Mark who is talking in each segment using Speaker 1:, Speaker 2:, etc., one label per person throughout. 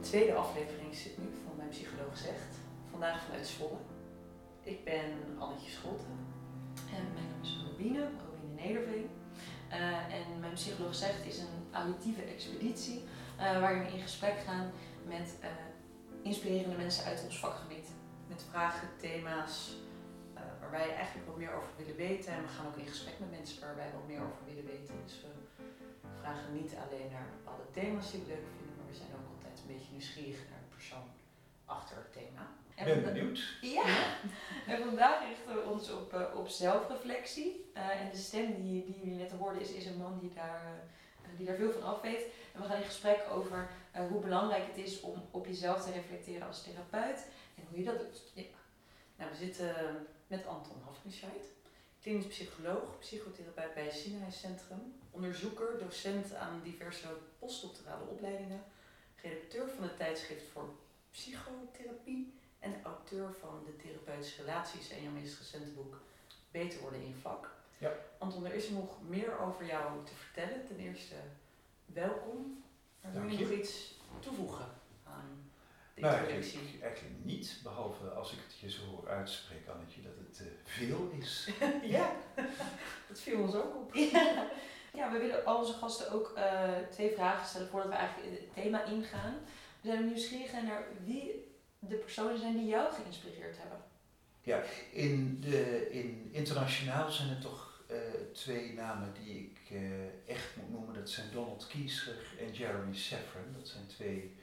Speaker 1: tweede aflevering zit nu van Mijn Psycholoog Zegt. Vandaag vanuit Zwolle. Ik ben Annetje Scholten.
Speaker 2: En mijn naam is Robine, Robine Nederveen. Uh, en Mijn Psycholoog Zegt is een auditieve expeditie uh, waarin we in gesprek gaan met uh, inspirerende mensen uit ons vakgebied.
Speaker 1: Met vragen, thema's waar wij eigenlijk wat meer over willen weten. En we gaan ook in gesprek met mensen waar wij wat meer over willen weten. Dus we vragen niet alleen naar bepaalde thema's die we leuk vinden, maar we zijn ook een beetje nieuwsgierig naar de persoon achter het thema.
Speaker 3: Ik ben benieuwd.
Speaker 2: Ja, en vandaag richten we ons op, uh, op zelfreflectie. Uh, en de stem die, die jullie net hoorden is, is een man die daar, uh, die daar veel van af weet. En we gaan in gesprek over hoe belangrijk het is om op jezelf te reflecteren als therapeut en hoe je dat doet.
Speaker 1: Ja. Nou, we zitten met Anton Hafnischeid klinisch psycholoog, psychotherapeut bij het Sinai-centrum, onderzoeker, docent aan diverse postdoctorale opleidingen, redacteur van het tijdschrift voor psychotherapie en auteur van de therapeutische relaties en jouw meest recente boek Beter worden in je vak.
Speaker 3: Ja.
Speaker 1: Anton, er is nog meer over jou te vertellen. Ten eerste, welkom. Maar wil je nog iets toevoegen aan
Speaker 3: nou, eigenlijk, eigenlijk niet, behalve als ik het je zo hoor uitspreken, Annetje, dat het uh, veel is.
Speaker 1: ja, dat viel ons ook op.
Speaker 2: Ja, we willen al onze gasten ook uh, twee vragen stellen voordat we eigenlijk in het thema ingaan. We zijn nieuwsgierig naar wie de personen zijn die jou geïnspireerd hebben.
Speaker 3: Ja, in, de, in internationaal zijn er toch uh, twee namen die ik echt moet noemen. Dat zijn Donald Kieser en Jeremy Safran. Dat zijn twee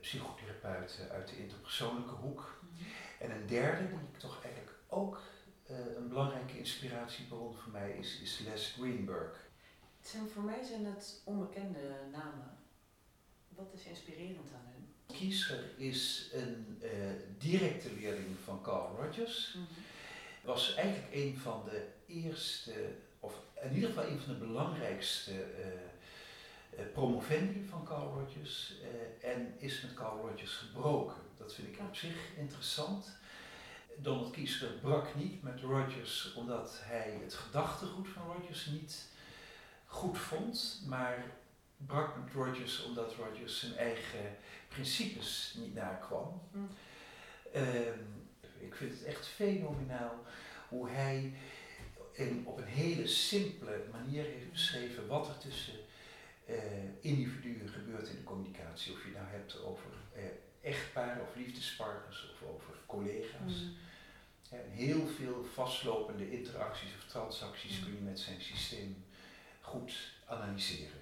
Speaker 3: psychotherapeuten uit de interpersoonlijke hoek. Mhm. En een derde, die ik toch eigenlijk ook uh, een belangrijke inspiratiebron voor mij is, is Les Greenberg.
Speaker 1: Zijn, voor mij zijn het onbekende namen. Wat is inspirerend aan hen?
Speaker 3: Kieser is een uh, directe leerling van Carl Rogers. Mm Was eigenlijk een van de eerste, of in ieder geval een van de belangrijkste uh, uh, promovendi van Carl Rogers uh, en is met Carl Rogers gebroken. Dat vind ik op zich interessant. Donald Kieser brak niet met Rogers omdat hij het gedachtegoed van Rogers niet goed vond, maar brak met Rogers omdat Rogers zijn eigen principes niet nakwam. Mm. Ik vind het echt fenomenaal hoe hij in, op een hele simpele manier heeft beschreven wat er tussen uh, individuen gebeurt in de communicatie. Of je nou hebt over uh, echtparen of liefdespartners of over collega's. Mm. en heel veel vastlopende interacties of transacties mm. kun je met zijn systeem goed analyseren.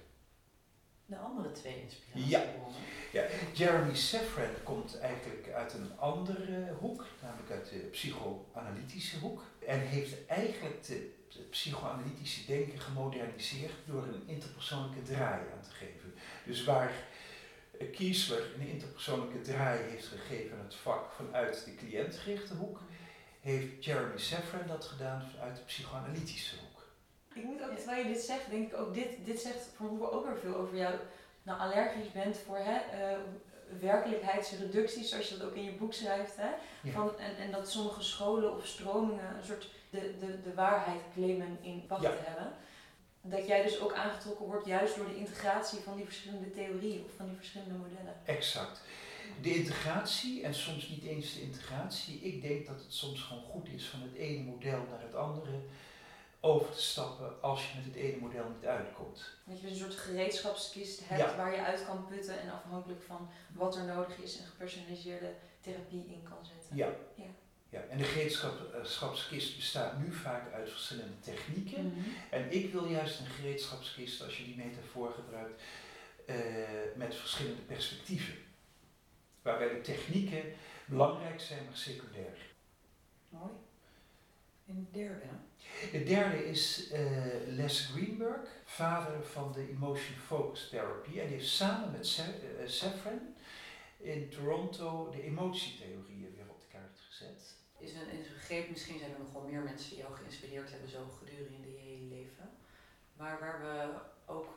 Speaker 1: De andere twee inspiraties.
Speaker 3: Ja. ja, Jeremy Safran komt eigenlijk uit een andere hoek, namelijk uit de psychoanalytische hoek. En heeft eigenlijk de het psychoanalytische denken gemoderniseerd door een interpersoonlijke draai aan te geven. Dus waar Kiesler een interpersoonlijke draai heeft gegeven aan het vak vanuit de cliëntgerichte hoek, heeft Jeremy Safran dat gedaan vanuit de psychoanalytische hoek.
Speaker 2: Ik moet ook, terwijl je dit zegt, denk ik ook, dit, dit zegt voor ook weer veel over jou. Nou, allergisch bent voor hè, uh, werkelijkheidsreducties, zoals je dat ook in je boek schrijft. Hè? Van, en, en dat sommige scholen of stromingen een soort de, de, de waarheid claimen in pacht te hebben. Dat jij dus ook aangetrokken wordt juist door de integratie van die verschillende theorieën of van die verschillende modellen.
Speaker 3: Exact. De integratie, en soms niet eens de integratie, ik denk dat het soms gewoon goed is van het ene model naar het andere over te stappen als je met het ene model niet uitkomt.
Speaker 2: Dat je een soort gereedschapskist hebt waar je uit kan putten en afhankelijk van wat er nodig is een gepersonaliseerde therapie in kan zetten.
Speaker 3: Ja. ja. ja. En de gereedschapskist bestaat nu vaak uit verschillende technieken. Mhm. En ik wil juist een gereedschapskist, als je die metafoor gebruikt, uh, met verschillende perspectieven. Waarbij de technieken belangrijk zijn, maar secundair.
Speaker 1: Mooi. En de derde?
Speaker 3: De derde is uh, Les Greenberg, vader van de Emotion Focus Therapy. En die heeft samen met uh, Safran in Toronto de emotietheorieën weer op de kaart gezet.
Speaker 1: Is een, is een misschien zijn er nog wel meer mensen die jou geïnspireerd hebben zo gedurende je hele leven. Maar waar we ook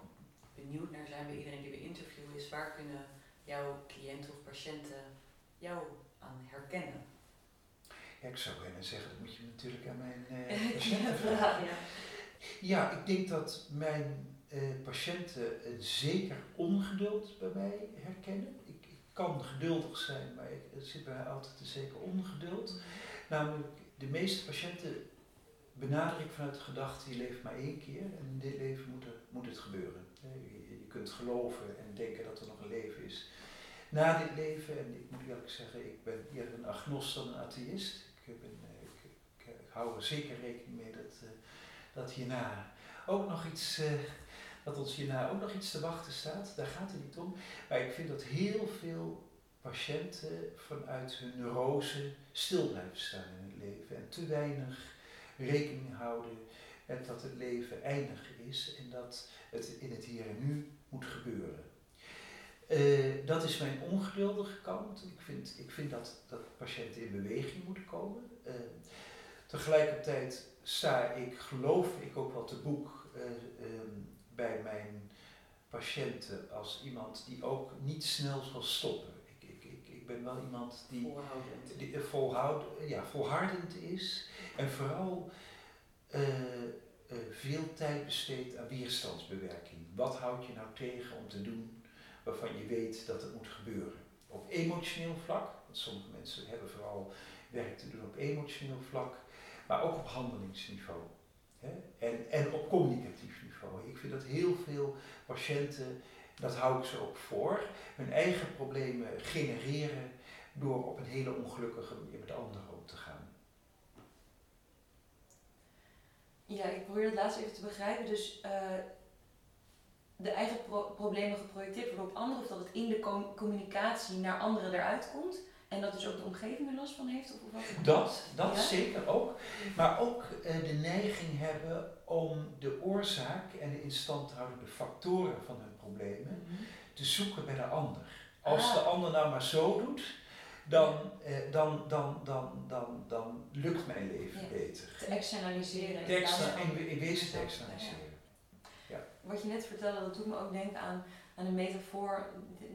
Speaker 1: benieuwd naar zijn bij iedereen die we interviewen is waar kunnen jouw cliënten of patiënten jou aan herkennen?
Speaker 3: Ja, ik zou bijna zeggen, dat moet je natuurlijk aan mijn uh, patiënten vragen. Ja. ja, ik denk dat mijn uh, patiënten een zeker ongeduld bij mij herkennen. Ik, ik, kan geduldig zijn, maar ik, het zit bij mij altijd een zeker ongeduld. Namelijk, de meeste patiënten benader ik vanuit de gedachte, je leeft maar één keer en in dit leven moet, er, moet het gebeuren. Je, je, kunt geloven en denken dat er nog een leven is na dit leven. En ik moet eerlijk zeggen, ik ben eerder een agnost dan een atheïst. Ik, ben, eh, ik, hou er zeker rekening mee dat, uh, dat hierna ook nog iets, dat ons hierna ook nog iets te wachten staat. Daar gaat het niet om. Maar ik vind dat heel veel patiënten vanuit hun neurose stil blijven staan in het leven en te weinig rekening houden met dat het leven eindig is en dat het in het hier en nu moet gebeuren. Uh, dat is mijn ongeduldige kant. Ik vind, ik vind dat, dat patiënten in beweging moeten komen. Uh, tegelijkertijd sta ik, geloof ik ook wel te boek uh, um, bij mijn patiënten als iemand die ook niet snel zal stoppen. Ik, ik, ik, ik ben wel iemand die
Speaker 1: volhoudend,
Speaker 3: die, volhoud, ja, volhardend is en vooral veel tijd besteedt aan weerstandsbewerking. Wat houd je nou tegen om te doen waarvan je weet dat het moet gebeuren. Op emotioneel vlak, want sommige mensen hebben vooral werk te doen op emotioneel vlak, maar ook op handelingsniveau. Hè? En, en op communicatief niveau. Ik vind dat heel veel patiënten, dat hou ik ze ook voor, hun eigen problemen genereren door op een hele ongelukkige manier met anderen om te gaan.
Speaker 2: Ja, ik probeer het laatst even te begrijpen. Dus uh, de eigen problemen geprojecteerd worden op anderen, of dat het in de communicatie naar anderen eruit komt. En dat dus ook de omgeving er last van heeft? Of wat?
Speaker 3: Dat, dat zeker ook. Maar ook uh, de neiging hebben om de oorzaak en de instandhoudende factoren van hun problemen mm -hmm. te zoeken bij de ander. Als ah. de ander nou maar zo doet, dan, eh, dan, dan, dan, dan, dan lukt mijn leven ja. beter.
Speaker 2: Te externaliseren.
Speaker 3: Te in, in wezen te externaliseren
Speaker 2: wat je net vertelde, dat doet me ook denken aan, aan een metafoor,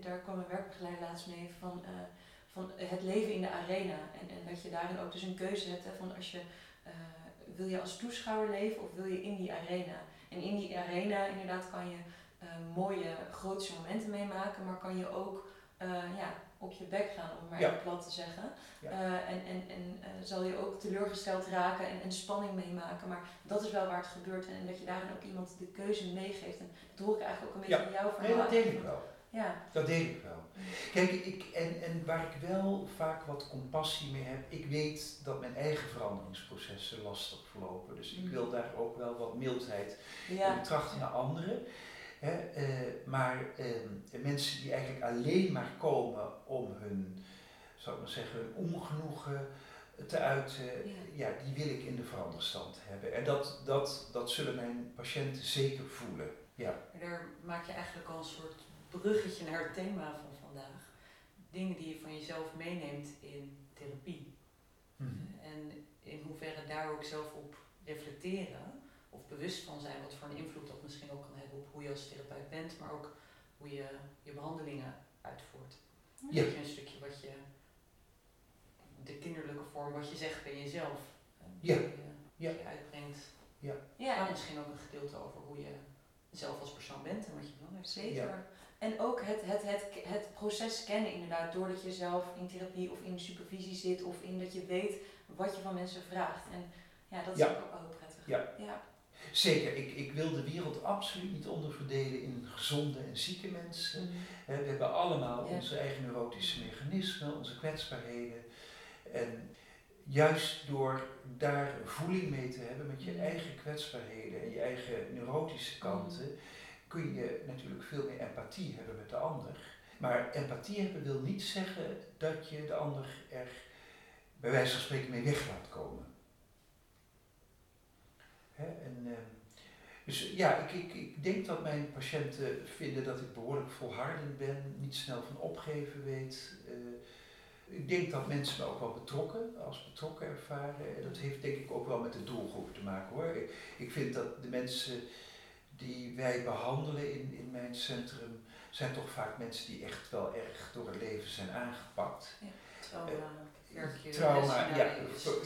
Speaker 2: daar kwam een werkbegeleider laatst mee, van, uh, van het leven in de arena. En, en dat je daarin ook dus een keuze hebt, hè, van als je, uh, wil je als toeschouwer leven of wil je in die arena? En in die arena inderdaad kan je uh, mooie grootse momenten meemaken, maar kan je ook ja, op je bek gaan, om maar ja. even plat te zeggen. Ja. Uh, en en, en uh, zal je ook teleurgesteld raken en, en spanning meemaken. Maar dat is wel waar het gebeurt en, dat je daarin ook iemand de keuze meegeeft. En dat hoor ik eigenlijk ook een beetje in jouw verhaal.
Speaker 3: Nee, dat denk ik wel.
Speaker 2: Ja.
Speaker 3: Dat denk ik wel. Kijk, ik, en, en waar ik wel vaak wat compassie mee heb, ik weet dat mijn eigen veranderingsprocessen lastig verlopen. Dus ik mm. wil daar ook wel wat mildheid in betrachten naar anderen. Hè, uh, maar uh, mensen die eigenlijk alleen maar komen om hun, zou ik maar zeggen, hun ongenoegen te uiten, ja. ja. die wil ik in de veranderstand hebben. En dat, dat, dat zullen mijn patiënten zeker voelen. Ja.
Speaker 1: Daar maak je eigenlijk al een soort bruggetje naar het thema van vandaag. Dingen die je van jezelf meeneemt in therapie. Mm -hmm. En in hoeverre daar ook zelf op reflecteren of bewust van zijn wat voor een invloed dat misschien ook kan hebben op hoe je als therapeut bent, maar ook hoe je je behandelingen uitvoert. Ja. Dat je een stukje wat je, de kinderlijke vorm, wat je zegt bij jezelf,
Speaker 3: ja.
Speaker 1: je,
Speaker 3: ja.
Speaker 1: je uitbrengt.
Speaker 3: Ja.
Speaker 1: ja. Maar misschien ook een gedeelte over hoe je zelf als persoon bent en wat je belangrijk
Speaker 2: Zeker. Ja. En ook het, het, het, het proces kennen inderdaad, doordat je zelf in therapie of in supervisie zit of in dat je weet wat je van mensen vraagt. En ja, dat is
Speaker 3: ja.
Speaker 2: ook wel prettig.
Speaker 3: Ja.
Speaker 2: ja.
Speaker 3: Zeker, ik, ik wil de wereld absoluut niet onderverdelen in gezonde en zieke mensen. Mm -hmm. We hebben allemaal ja. onze eigen neurotische mechanismen, onze kwetsbaarheden. En juist door daar voeling mee te hebben met je -hmm. eigen kwetsbaarheden en je eigen neurotische kanten, mm -hmm. kun je natuurlijk veel meer empathie hebben met de ander. Maar empathie hebben wil niet zeggen dat je de ander er bij wijze van spreken mee weg laat komen. Hè? En, uh, dus ja, ik, ik, ik denk dat mijn patiënten vinden dat ik behoorlijk volhardend ben, niet snel van opgeven weet. Uh, ik denk dat mensen me ook wel betrokken, als betrokken ervaren. En dat heeft denk ik ook wel met de doelgroep te maken hoor. Ik, ik vind dat de mensen die wij behandelen in, in mijn centrum, zijn toch vaak mensen die echt wel erg door het leven zijn aangepakt.
Speaker 1: Ja, trauma. Uh,
Speaker 3: trauma, ja,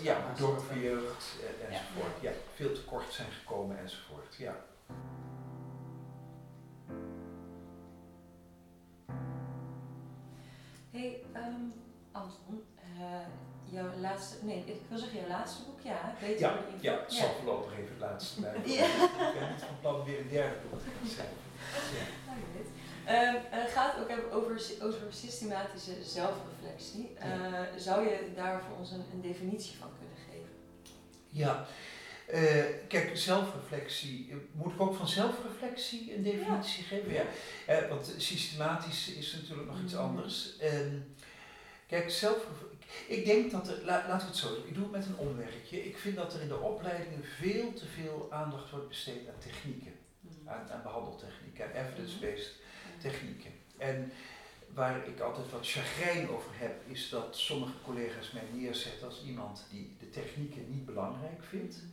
Speaker 3: ja, dorpen jeugd eh, enzovoort. Ja. ja, veel tekort zijn gekomen enzovoort. Ja.
Speaker 2: hey, um, Anton, uh, jouw laatste, nee, ik wil zeggen jouw laatste boek, ja.
Speaker 3: Weet ja, ja, het zal voorlopig even het laatste blijven. ja. Ik ben niet van plan weer een derde boek te schrijven. Ja.
Speaker 2: Um, het gaat ook hebben over, over systematische zelfreflectie. Uh, zou je daar voor ons een, een, definitie van kunnen geven?
Speaker 3: Ja, uh, kijk, zelfreflectie. Moet ik ook van zelfreflectie een definitie geven? Ja, uh, want systematisch is natuurlijk nog iets mm. anders. Um, kijk, zelfreflectie. Ik denk dat er, la, laten we het zo doen, ik doe het met een omwerkje. Ik vind dat er in de opleidingen veel te veel aandacht wordt besteed aan technieken, mm. aan, aan behandeltechnieken, aan evidence-based technieken. En waar ik altijd wat chagrijn over heb, is dat sommige collega's mij neerzetten als iemand die de technieken niet belangrijk vindt.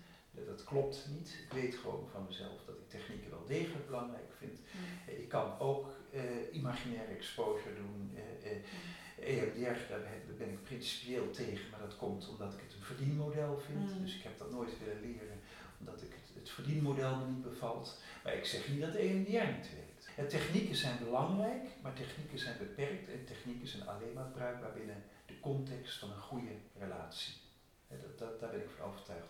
Speaker 3: Dat klopt niet. Ik weet gewoon van mezelf dat ik technieken wel degelijk belangrijk vind. Mm. Ik kan ook uh, imaginaire exposure doen. Uh, uh, EMDR, daar ben ik principieel tegen, maar dat komt omdat ik het een verdienmodel vind. Mm. Dus ik heb dat nooit willen leren, omdat ik het, het verdienmodel me niet bevalt. Maar ik zeg niet dat EMDR niet technieken zijn belangrijk, maar technieken zijn beperkt en technieken zijn alleen maar bruikbaar binnen de context van een goede relatie. dat, dat, daar ben ik van overtuigd.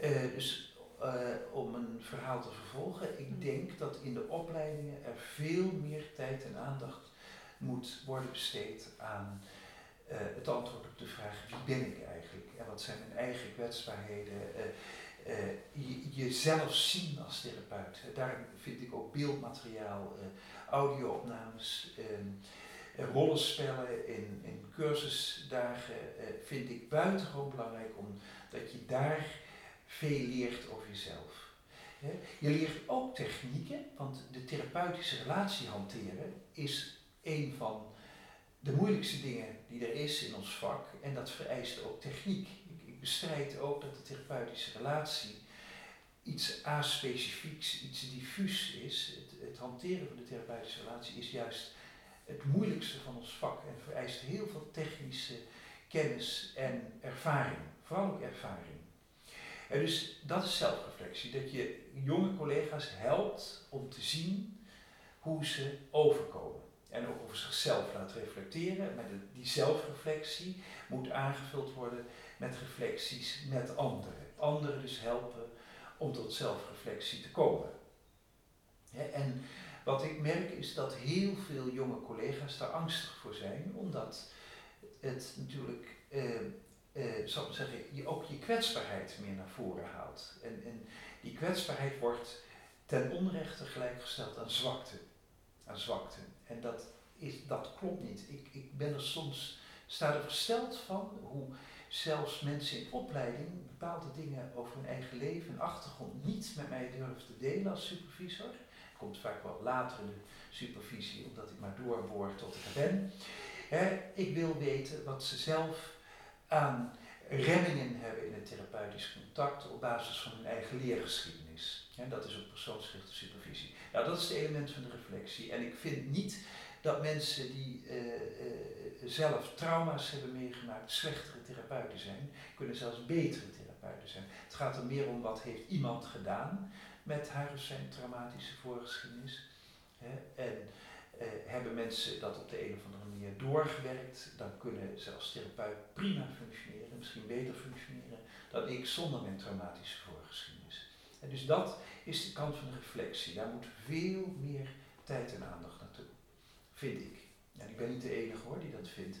Speaker 3: Uh, dus uh, om een verhaal te vervolgen, ik mm. denk dat in de opleidingen er veel meer tijd en aandacht moet worden besteed aan uh, het antwoord op de vraag wie ben ik eigenlijk en wat zijn mijn eigen kwetsbaarheden uh, jezelf zien als therapeut. Daar vind ik ook beeldmateriaal, uh, audio-opnames, uh, rollenspellen in, in cursusdagen vind ik buitengewoon belangrijk omdat je daar veel leert over jezelf. Je leert ook technieken, want de therapeutische relatie hanteren is een van de moeilijkste dingen die er is in ons vak en dat vereist ook techniek bestrijd ook dat de therapeutische relatie iets aspecifieks, iets diffuus is. Het, het, hanteren van de therapeutische relatie is juist het moeilijkste van ons vak en vereist heel veel technische kennis en ervaring, vooral ook ervaring. En dus dat is zelfreflectie, dat je jonge collega's helpt om te zien hoe ze overkomen. En ook over zichzelf laat reflecteren, maar die zelfreflectie moet aangevuld worden met reflecties met anderen. Anderen dus helpen om tot zelfreflectie te komen. en wat ik merk is dat heel veel jonge collega's daar angstig voor zijn, omdat het natuurlijk, eh, eh, zal ik zeggen, je ook je kwetsbaarheid meer naar voren haalt. En, en die kwetsbaarheid wordt ten onrechte gelijkgesteld aan zwakte. Aan zwakte. En dat, is, dat klopt niet. Ik, ik ben er soms, sta er versteld van hoe zelfs mensen in opleiding bepaalde dingen over hun eigen leven en achtergrond niet met mij durven te delen als supervisor. Komt vaak wel later in de supervisie, omdat ik maar doorboor tot ik er ben. ik wil weten wat ze zelf aan remmingen hebben in het therapeutisch contact op basis van hun eigen leergeschiedenis. dat is ook persoonsgerichte supervisie. Nou, dat is het element van de reflectie. En ik vind niet dat mensen die uh, uh, zelf trauma's hebben meegemaakt slechtere therapeuten zijn, kunnen zelfs betere therapeuten zijn. Het gaat er meer om wat heeft iemand gedaan met haar of zijn traumatische voorgeschiedenis. Hè? En uh, hebben mensen dat op de een of andere manier doorgewerkt, dan kunnen ze als therapeut prima functioneren, misschien beter functioneren dan ik zonder mijn traumatische voorgeschiedenis. En dus dat is de kant van de reflectie. Daar moet veel meer tijd en aandacht vind ik. En ik ben niet de enige hoor die dat vindt.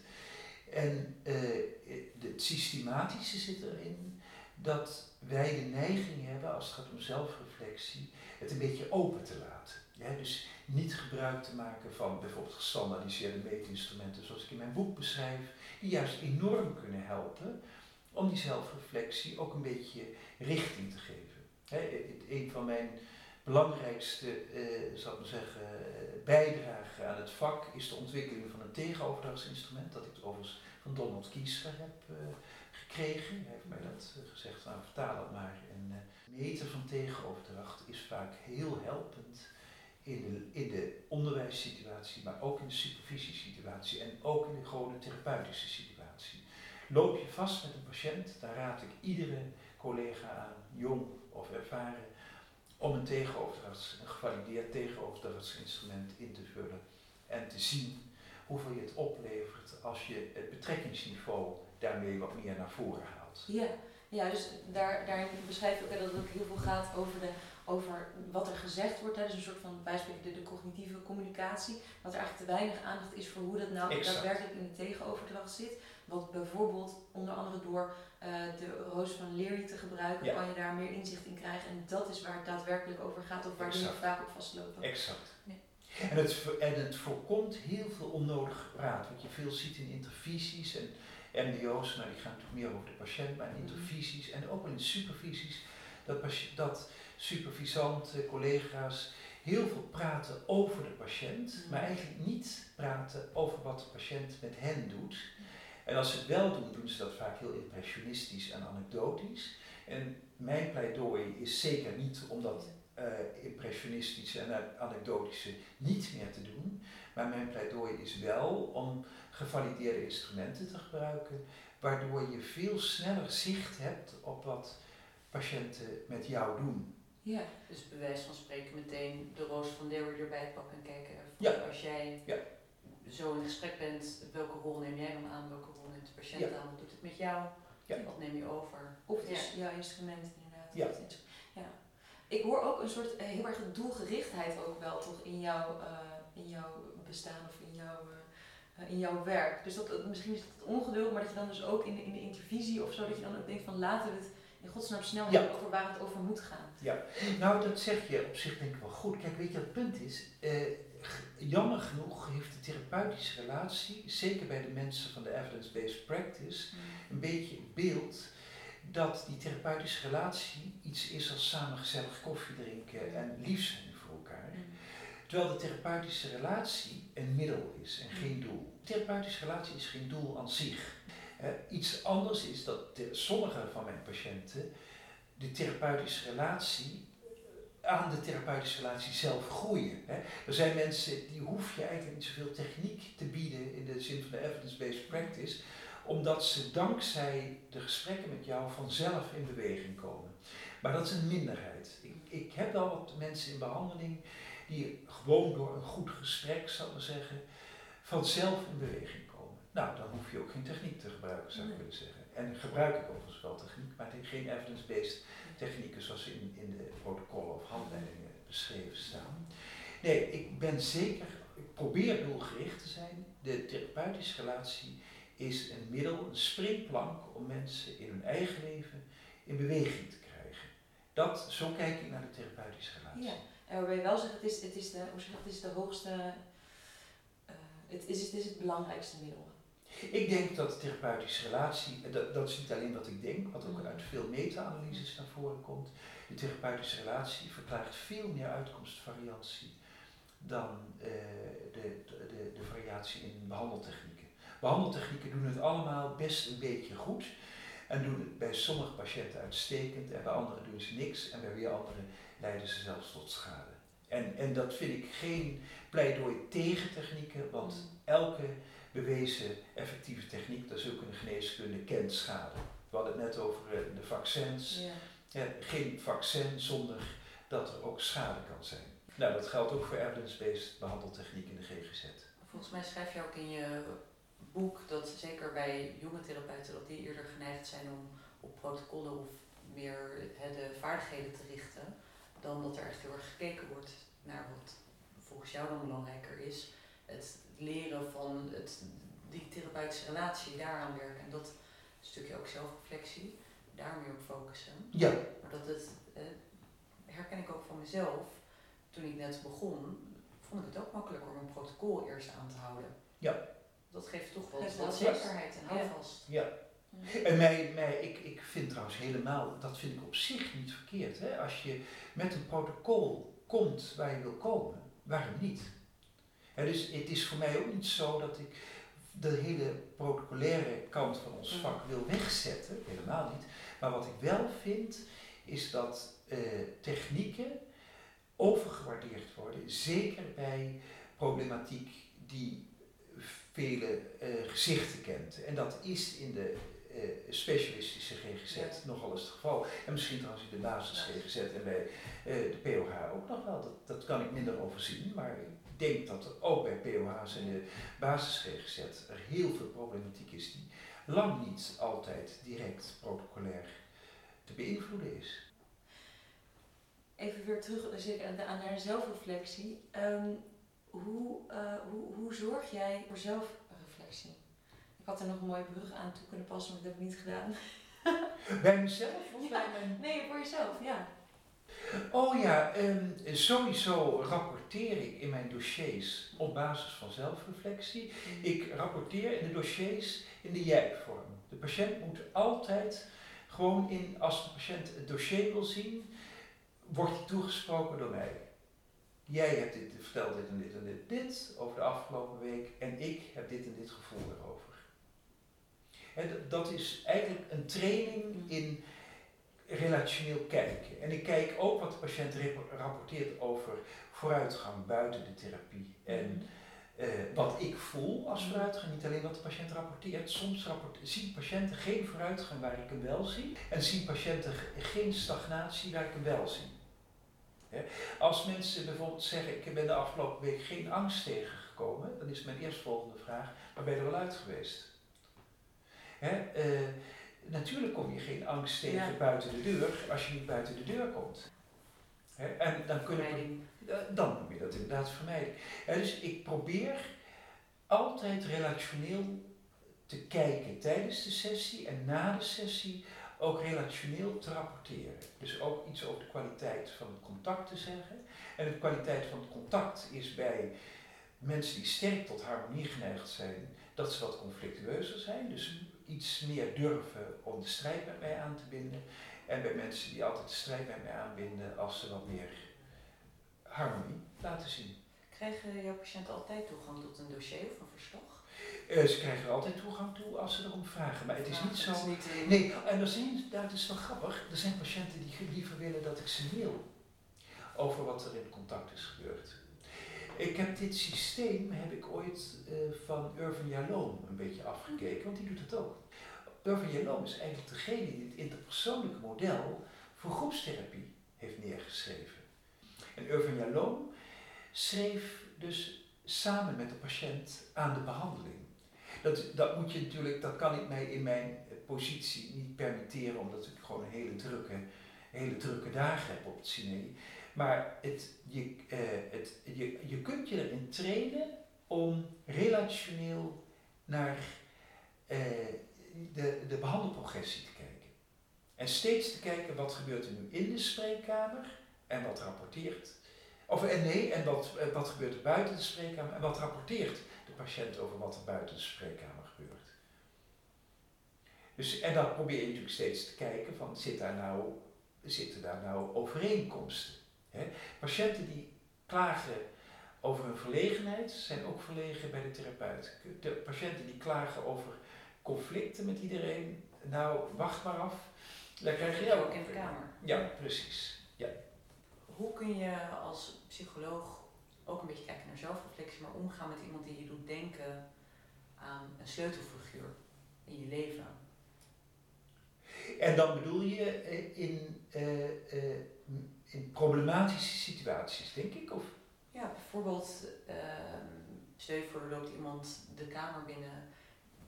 Speaker 3: En uh, het systematische zit erin dat wij de neiging hebben, als het gaat om zelfreflectie, het een beetje open te laten. Ja, dus niet gebruik te maken van bijvoorbeeld gestandaardiseerde meetinstrumenten zoals ik in mijn boek beschrijf, die juist enorm kunnen helpen om die zelfreflectie ook een beetje richting te geven. He, een van mijn belangrijkste zal ik zeggen, bijdrage aan het vak is de ontwikkeling van een tegenoverdrachtsinstrument, dat ik overigens van Donald Kiesler heb uh, gekregen. Hij heeft mij dat uh, gezegd, nou vertaal het maar. En meten van tegenoverdracht is vaak heel helpend in de, in de onderwijssituatie, maar ook in de supervisiesituatie en ook in de gewone therapeutische situatie. Loop je vast met een patiënt, dan raad ik iedere collega aan, jong of ervaren, om een tegenoverdrachts, een gevalideerd tegenoverdrachtsinstrument in te vullen en te zien hoeveel je het oplevert als je het betrekkingsniveau daarmee wat meer naar voren haalt.
Speaker 2: Ja, ja dus daar, daarin beschrijf je ook dat het ook heel veel gaat over, de, over wat er gezegd wordt. Hè. Dus een soort van bijspreken de, de cognitieve communicatie. Dat er eigenlijk te weinig aandacht is voor hoe dat nou
Speaker 3: Exact.
Speaker 2: daadwerkelijk in de tegenoverdracht zit. Wat bijvoorbeeld onder andere door eh, de roos van Leary te gebruiken,
Speaker 3: Ja.
Speaker 2: kan je daar meer inzicht in krijgen. En dat is waar het daadwerkelijk over gaat of waar dingen
Speaker 3: Exact.
Speaker 2: vaak op vastlopen.
Speaker 3: Exact.
Speaker 2: Ja.
Speaker 3: En, het, en het voorkomt heel veel onnodig praat. Wat je veel ziet in intervisies en MDO's, nou die gaan natuurlijk meer over de patiënt, maar in
Speaker 2: Mhm.
Speaker 3: intervisies en ook in supervisies, dat, dat supervisanten, collega's heel veel praten over de patiënt,
Speaker 2: Mhm.
Speaker 3: maar eigenlijk niet praten over wat de patiënt met hen doet. En als ze het wel doen, doen ze dat vaak heel impressionistisch en anekdotisch. En mijn pleidooi is zeker niet om dat eh, impressionistische en anekdotische niet meer te doen. Maar mijn pleidooi is wel om gevalideerde instrumenten te gebruiken, waardoor je veel sneller zicht hebt op wat patiënten met jou doen.
Speaker 2: Ja,
Speaker 1: Dus bij wijze van spreken meteen de roos van Leeuwen erbij pakken en kijken.
Speaker 3: Ja.
Speaker 1: Als jij
Speaker 3: Ja.
Speaker 1: Zo in gesprek bent, welke rol neem jij dan aan? Welke rol neemt de patiënt
Speaker 3: Ja.
Speaker 1: aan? Wat doet het met jou?
Speaker 3: Ja.
Speaker 1: Wat neem je over?
Speaker 2: Of dus
Speaker 1: Ja.
Speaker 2: jouw instrument inderdaad.
Speaker 3: Ja.
Speaker 2: Het ja. Ik hoor ook een soort eh, heel erg doelgerichtheid ook wel toch in jouw, eh, in jouw bestaan of in jouw, eh, in jouw werk. Dus dat, misschien is het het ongeduld, maar dat je dan dus ook in de, in de intervisie of zo, dat je dan ook denkt van laten we het in godsnaam snel
Speaker 3: Ja.
Speaker 2: hebben over waar het over moet gaan.
Speaker 3: Nou, dat zeg je op zich denk ik wel goed. Kijk, weet je, het punt is, jammer genoeg heeft de therapeutische relatie, zeker bij de mensen van de evidence-based practice, een beetje het beeld dat die therapeutische relatie iets is als samen gezellig koffie drinken en lief zijn voor elkaar. Terwijl de therapeutische relatie een middel is en geen doel. De therapeutische relatie is geen doel aan zich. Iets anders is dat de, sommige van mijn patiënten de therapeutische relatie aan de therapeutische relatie zelf groeien. Hè. Er zijn mensen die hoef je eigenlijk niet zoveel techniek te bieden in de zin van de evidence-based practice, omdat ze dankzij de gesprekken met jou vanzelf in beweging komen. Maar dat is een minderheid. Ik, ik heb wel wat mensen in behandeling die gewoon door een goed gesprek, zal ik zeggen, vanzelf in beweging komen. Nou, dan hoef je ook geen techniek te gebruiken, zou ik willen zeggen. En gebruik ik overigens wel techniek, maar geen evidence-based technieken zoals in, in de protocollen of handleidingen beschreven staan. Nee, ik ben zeker, ik probeer doelgericht te zijn. De therapeutische relatie is een middel, een springplank om mensen in hun eigen leven in beweging te krijgen. Dat, zo kijk ik naar de therapeutische relatie.
Speaker 2: Ja, en waarbij je wel zegt, het is, het is, de, hoe het is de hoogste, eh, het, is, het is het belangrijkste middel.
Speaker 3: Ik denk dat de therapeutische relatie, en dat, dat is niet alleen wat ik denk, wat ook
Speaker 2: Mhm.
Speaker 3: uit veel meta-analyses naar voren komt. De therapeutische relatie verklaart veel meer uitkomstvariatie dan eh, de, de, de, de variatie in behandeltechnieken. Behandeltechnieken doen het allemaal best een beetje goed en doen het bij sommige patiënten uitstekend en bij anderen doen ze niks en bij weer anderen leiden ze zelfs tot schade. En, en dat vind ik geen pleidooi tegen technieken, want
Speaker 2: Mhm.
Speaker 3: elke bewezen effectieve techniek, dat is ook in de geneeskunde, kent schade. We hadden het net over eh, de vaccins.
Speaker 2: Ja.
Speaker 3: Ja, geen vaccin zonder dat er ook schade kan zijn. Nou, dat geldt ook voor evidence-based behandeltechniek in de GGZ.
Speaker 1: Volgens mij schrijf je ook in je boek dat zeker bij jonge therapeuten dat die eerder geneigd zijn om op protocollen of meer hè, de vaardigheden te richten, dan dat er echt heel erg gekeken wordt naar wat volgens jou dan belangrijker is. Het leren van het, die therapeutische relatie, daaraan werken. En dat stukje ook zelfreflectie, daar meer op focussen.
Speaker 3: Ja,
Speaker 1: Maar dat het, eh, herken ik ook van mezelf, toen ik net begon, vond ik het ook makkelijker om een protocol eerst aan te houden.
Speaker 3: Ja.
Speaker 1: Dat geeft toch wat, wat zekerheid en
Speaker 2: Ja.
Speaker 1: houvast.
Speaker 3: ja. En mij, mij, ik, ik vind trouwens helemaal, dat vind ik op zich niet verkeerd. Hè? Als je met een protocol komt waar je wil komen, waarom niet? Dus het is voor mij ook niet zo dat ik de hele protocolaire kant van ons
Speaker 1: Mhm.
Speaker 3: vak wil wegzetten, helemaal niet. Maar wat ik wel vind, is dat eh, technieken overgewaardeerd worden, zeker bij problematiek die vele eh, gezichten kent. En dat is in de specialistische GGZ nogal eens het geval. En misschien trouwens in de basis GGZ en bij de POH ook nog wel. Dat, dat kan ik minder overzien, maar ik denk dat er ook bij POH's en de basis GGZ er heel veel problematiek is die lang niet altijd direct protocolair te beïnvloeden is.
Speaker 2: Even weer terug dus aan naar zelfreflectie. Um, hoe, uh, hoe, hoe zorg jij voor zelfreflectie? Ik had er nog een mooie brug aan toe kunnen passen, maar dat heb ik niet gedaan.
Speaker 3: Bij mezelf of bij mijn...
Speaker 2: Nee, voor jezelf, ja.
Speaker 3: Oh ja, um, sowieso rapporteer ik in mijn dossiers op basis van zelfreflectie. Mm. Ik rapporteer in de dossiers in de jij-vorm. De patiënt moet altijd gewoon in, als de patiënt het dossier wil zien, wordt hij toegesproken door mij. Jij hebt dit, verteld dit en dit en dit, dit over de afgelopen week en ik heb dit en dit gevoel erover. Dat is eigenlijk een training mm. in relationeel kijken. En ik kijk ook wat de patiënt rapporteert over vooruitgang buiten de therapie. En mm. eh, wat ik voel als mm. vooruitgang, niet alleen wat de patiënt rapporteert. Soms rapport, zien patiënten geen vooruitgang waar ik hem wel zie. En zien patiënten geen stagnatie waar ik hem wel zie. Als mensen bijvoorbeeld zeggen, ik ben de afgelopen week geen angst tegengekomen, dan is mijn eerstvolgende vraag, waar ben je er wel uit geweest? Eh, natuurlijk kom je geen angst tegen buiten de deur als je niet buiten de deur komt. en dan, kunnen dan noem je dat inderdaad vermijden. dus ik probeer altijd relationeel te kijken tijdens de sessie en na de sessie ook relationeel te rapporteren. Dus ook iets over de kwaliteit van het contact te zeggen. En de kwaliteit van het contact is bij mensen die sterk tot harmonie geneigd zijn, dat ze wat conflictueuzer zijn. Dus iets meer durven om de strijd met mij aan te binden. En bij mensen die altijd de strijd met mij aanbinden, als ze wat meer harmonie laten zien.
Speaker 1: Krijgen jouw patiënten altijd toegang tot een dossier of een verslag?
Speaker 3: Uh, ze krijgen er altijd toegang toe als ze erom vragen. Maar het is niet zo. nee, en er zijn, dat is wel grappig. Er zijn patiënten die liever willen dat ik ze mail over wat er in contact is gebeurd. Ik heb dit systeem heb ik ooit uh, van Irvin Jalom een beetje afgekeken, want die doet het ook. Irvin Jalom is eigenlijk degene die het interpersoonlijke model voor groepstherapie heeft neergeschreven. En Irvin Jalom schreef dus samen met de patiënt aan de behandeling. Dat, dat moet je natuurlijk, dat kan ik mij in mijn positie niet permitteren, omdat ik gewoon een hele drukke, hele drukke dagen heb op het cine. Maar het, je, uh, het, je, je kunt je erin trainen om relationeel naar uh, de, de behandelprogressie te kijken. En steeds te kijken wat gebeurt er nu in de spreekkamer en wat rapporteert. Of en nee, en wat, wat gebeurt er buiten de spreekkamer en wat rapporteert de patiënt over wat er buiten de spreekkamer gebeurt. Dus, en dan probeer je natuurlijk steeds te kijken van zit daar nou, zitten daar nou overeenkomsten? Hè? Patiënten die klagen over hun verlegenheid zijn ook verlegen bij de therapeut. De patiënten die klagen over conflicten met iedereen, nou wacht maar af.
Speaker 1: Daar krijg je ook in de kamer.
Speaker 3: Ja, precies. Ja.
Speaker 1: Hoe kun je als psycholoog ook een beetje kijken naar zelfreflectie, maar omgaan met iemand die je doet denken aan een sleutelfiguur in je leven?
Speaker 3: En dan bedoel je eh, in, uh, in problematische situaties, denk ik? Of?
Speaker 1: Ja, bijvoorbeeld, uh, stel je voor, loopt iemand de kamer binnen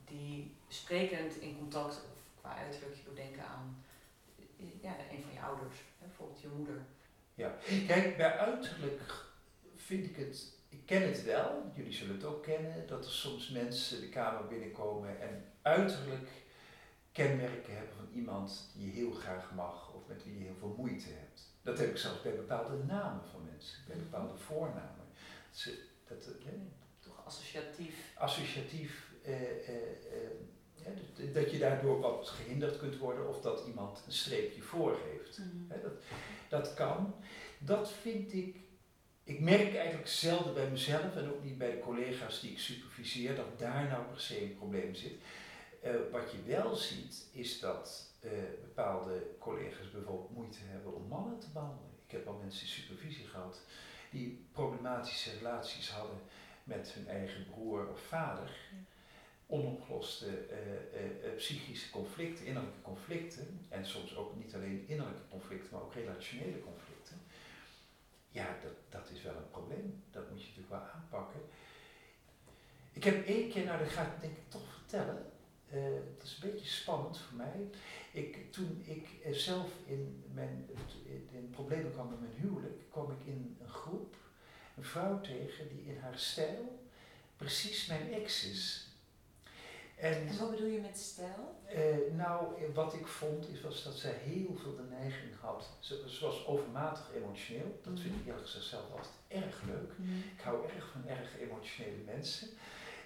Speaker 1: die sprekend in contact, of qua uiterlijk, je doet denken aan ja, een van je ouders, bijvoorbeeld je moeder.
Speaker 3: Ja, kijk, bij uiterlijk vind ik het, ik ken het wel, jullie zullen het ook kennen, dat er soms mensen de kamer binnenkomen en uiterlijk kenmerken hebben van iemand die je heel graag mag of met wie je heel veel moeite hebt. Dat heb ik zelfs bij bepaalde namen van mensen, bij bepaalde voornamen. Dat, dat,
Speaker 1: eh, Toch associatief.
Speaker 3: Associatief. Eh, eh, eh, dat je daardoor wat gehinderd kunt worden of dat iemand een streepje voor heeft. Mm dat, dat kan. Dat vind ik ik merk eigenlijk zelden bij mezelf en ook niet bij de collega's die ik superviseer dat daar nou per se een probleem zit. Uh, wat je wel ziet is dat uh, bepaalde collega's bijvoorbeeld moeite hebben om mannen te behandelen. Ik heb al mensen in supervisie gehad die problematische relaties hadden met hun eigen broer of vader. onopgeloste uh, psychische conflicten, innerlijke conflicten, en soms ook niet alleen innerlijke conflicten, maar ook relationele conflicten, ja, dat, dat is wel een probleem. Dat moet je natuurlijk wel aanpakken. Ik heb één keer, nou dat ga ik denk ik toch vertellen, uh, dat is een beetje spannend voor mij. Ik, toen ik zelf in, mijn, in problemen kwam met mijn huwelijk, kwam ik in een groep een vrouw tegen die in haar stijl precies mijn ex is.
Speaker 2: En, wat bedoel je met stijl?
Speaker 3: Uh, nou, wat ik vond is was dat zij heel veel de neiging had. Ze, ze was overmatig emotioneel. Dat vind ik mhm. eerlijk gezegd zelf altijd erg leuk. Mhm. Ik hou erg van erg emotionele mensen.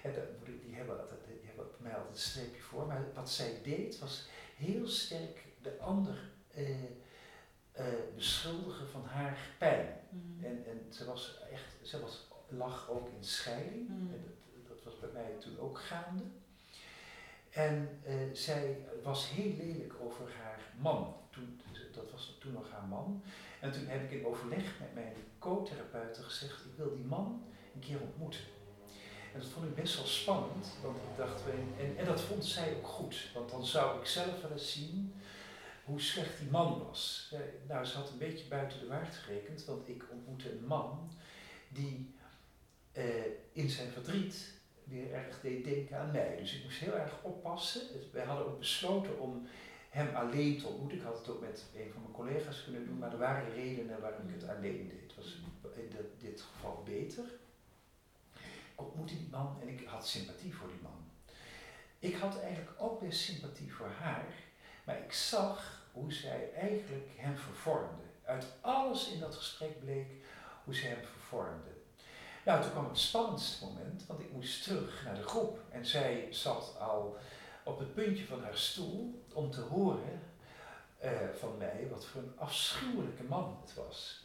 Speaker 3: En dat, die, hebben altijd, die hebben bij mij altijd een streepje voor. Maar wat zij deed was heel sterk de ander uh, uh, beschuldigen van haar pijn. Mhm. En, en ze was echt, ze was, lag ook in scheiding. En dat, dat was bij mij toen ook gaande. En uh, zij was heel lelijk over haar man. Toen, dat was toen nog haar man. En toen heb ik in overleg met mijn co-therapeuten gezegd, ik wil die man een keer ontmoeten. En dat vond ik best wel spannend, want ik dacht, en, en dat vond zij ook goed, want dan zou ik zelf wel eens zien hoe slecht die man was. Eh, nou, ze had een beetje buiten de waard gerekend, want ik ontmoette een man die uh, in zijn verdriet weer erg deed denken aan mij. Dus ik moest heel erg oppassen. Wij hadden ook besloten om hem alleen te ontmoeten. Ik had het ook met een van mijn collega's kunnen doen, maar er waren redenen waarom ik het alleen deed. Het was in dit geval beter. Ontmoette die man en ik had sympathie voor die man. Ik had eigenlijk ook best sympathie voor haar, maar ik zag hoe zij eigenlijk hem vervormde. Uit alles in dat gesprek bleek hoe zij hem vervormde. Nou, toen kwam het spannendste moment, want ik moest terug naar de groep. En zij zat al op het puntje van haar stoel om te horen uh, van mij wat voor een afschuwelijke man het was.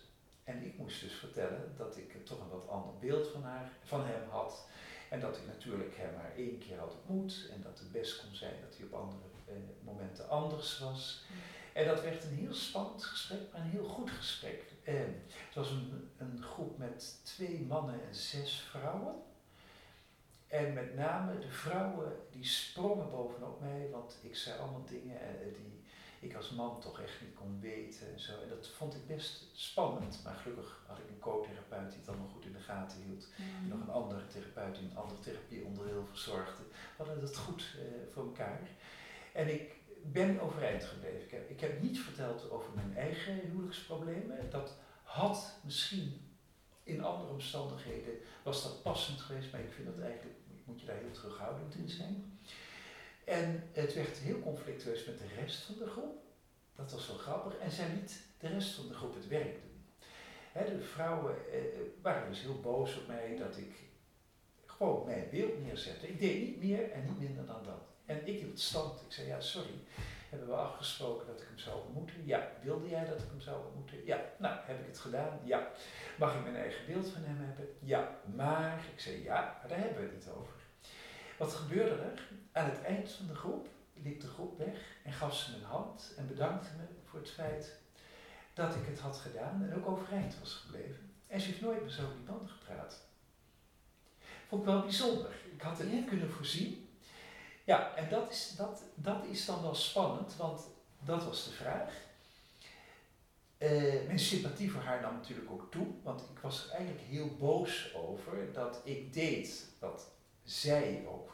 Speaker 3: En ik moest dus vertellen dat ik toch een wat ander beeld van, haar, van hem had. En dat ik natuurlijk hem maar één keer had ontmoet. En dat het best kon zijn dat hij op andere uh, momenten anders was. En dat werd een heel spannend gesprek, maar een heel goed gesprek. Het was een, een groep met twee mannen en zes vrouwen. En met name de vrouwen die sprongen bovenop mij, want ik zei allemaal dingen eh, die ik als man toch echt niet kon weten. En, zo. en dat vond ik best spannend, maar gelukkig had ik een co-therapeut die het allemaal goed in de gaten hield. En nog een andere therapeut die een andere therapieonderdeel verzorgde. We hadden dat goed uh, voor elkaar. En ik ben overeind gebleven. Ik heb, ik heb niet verteld over mijn eigen huwelijksproblemen. Dat had misschien in andere omstandigheden, was dat passend geweest, maar ik vind dat eigenlijk, moet je daar heel terughoudend in zijn. Het werd heel conflictueus met de rest van de groep. Dat was wel grappig. En zij liet de rest van de groep het werk doen. de vrouwen eh, waren dus heel boos op mij dat ik gewoon mijn beeld neerzette. Ik deed niet meer en niet minder dan dat. En ik hield stand. Ik zei, ja, sorry. Hebben we afgesproken dat ik hem zou ontmoeten? Ja. Wilde jij dat ik hem zou ontmoeten? Ja. Nou, heb ik het gedaan? Ja. Mag ik mijn eigen beeld van hem hebben? Ja. Maar, ik zei, ja, maar daar hebben we het niet over. Wat gebeurde er? Aan het eind van de groep liep de groep weg en gaf ze me een hand en bedankte me voor het feit dat ik het had gedaan en ook overeind was gebleven. En ze heeft nooit meer zo over die banden gepraat. Vond ik wel bijzonder. Ik had het niet kunnen voorzien. Ja, en dat is, dat, dat is dan wel spannend, want dat was de vraag. Uh, mijn sympathie voor haar nam natuurlijk ook toe, want ik was er eigenlijk heel boos over dat ik deed wat zij ook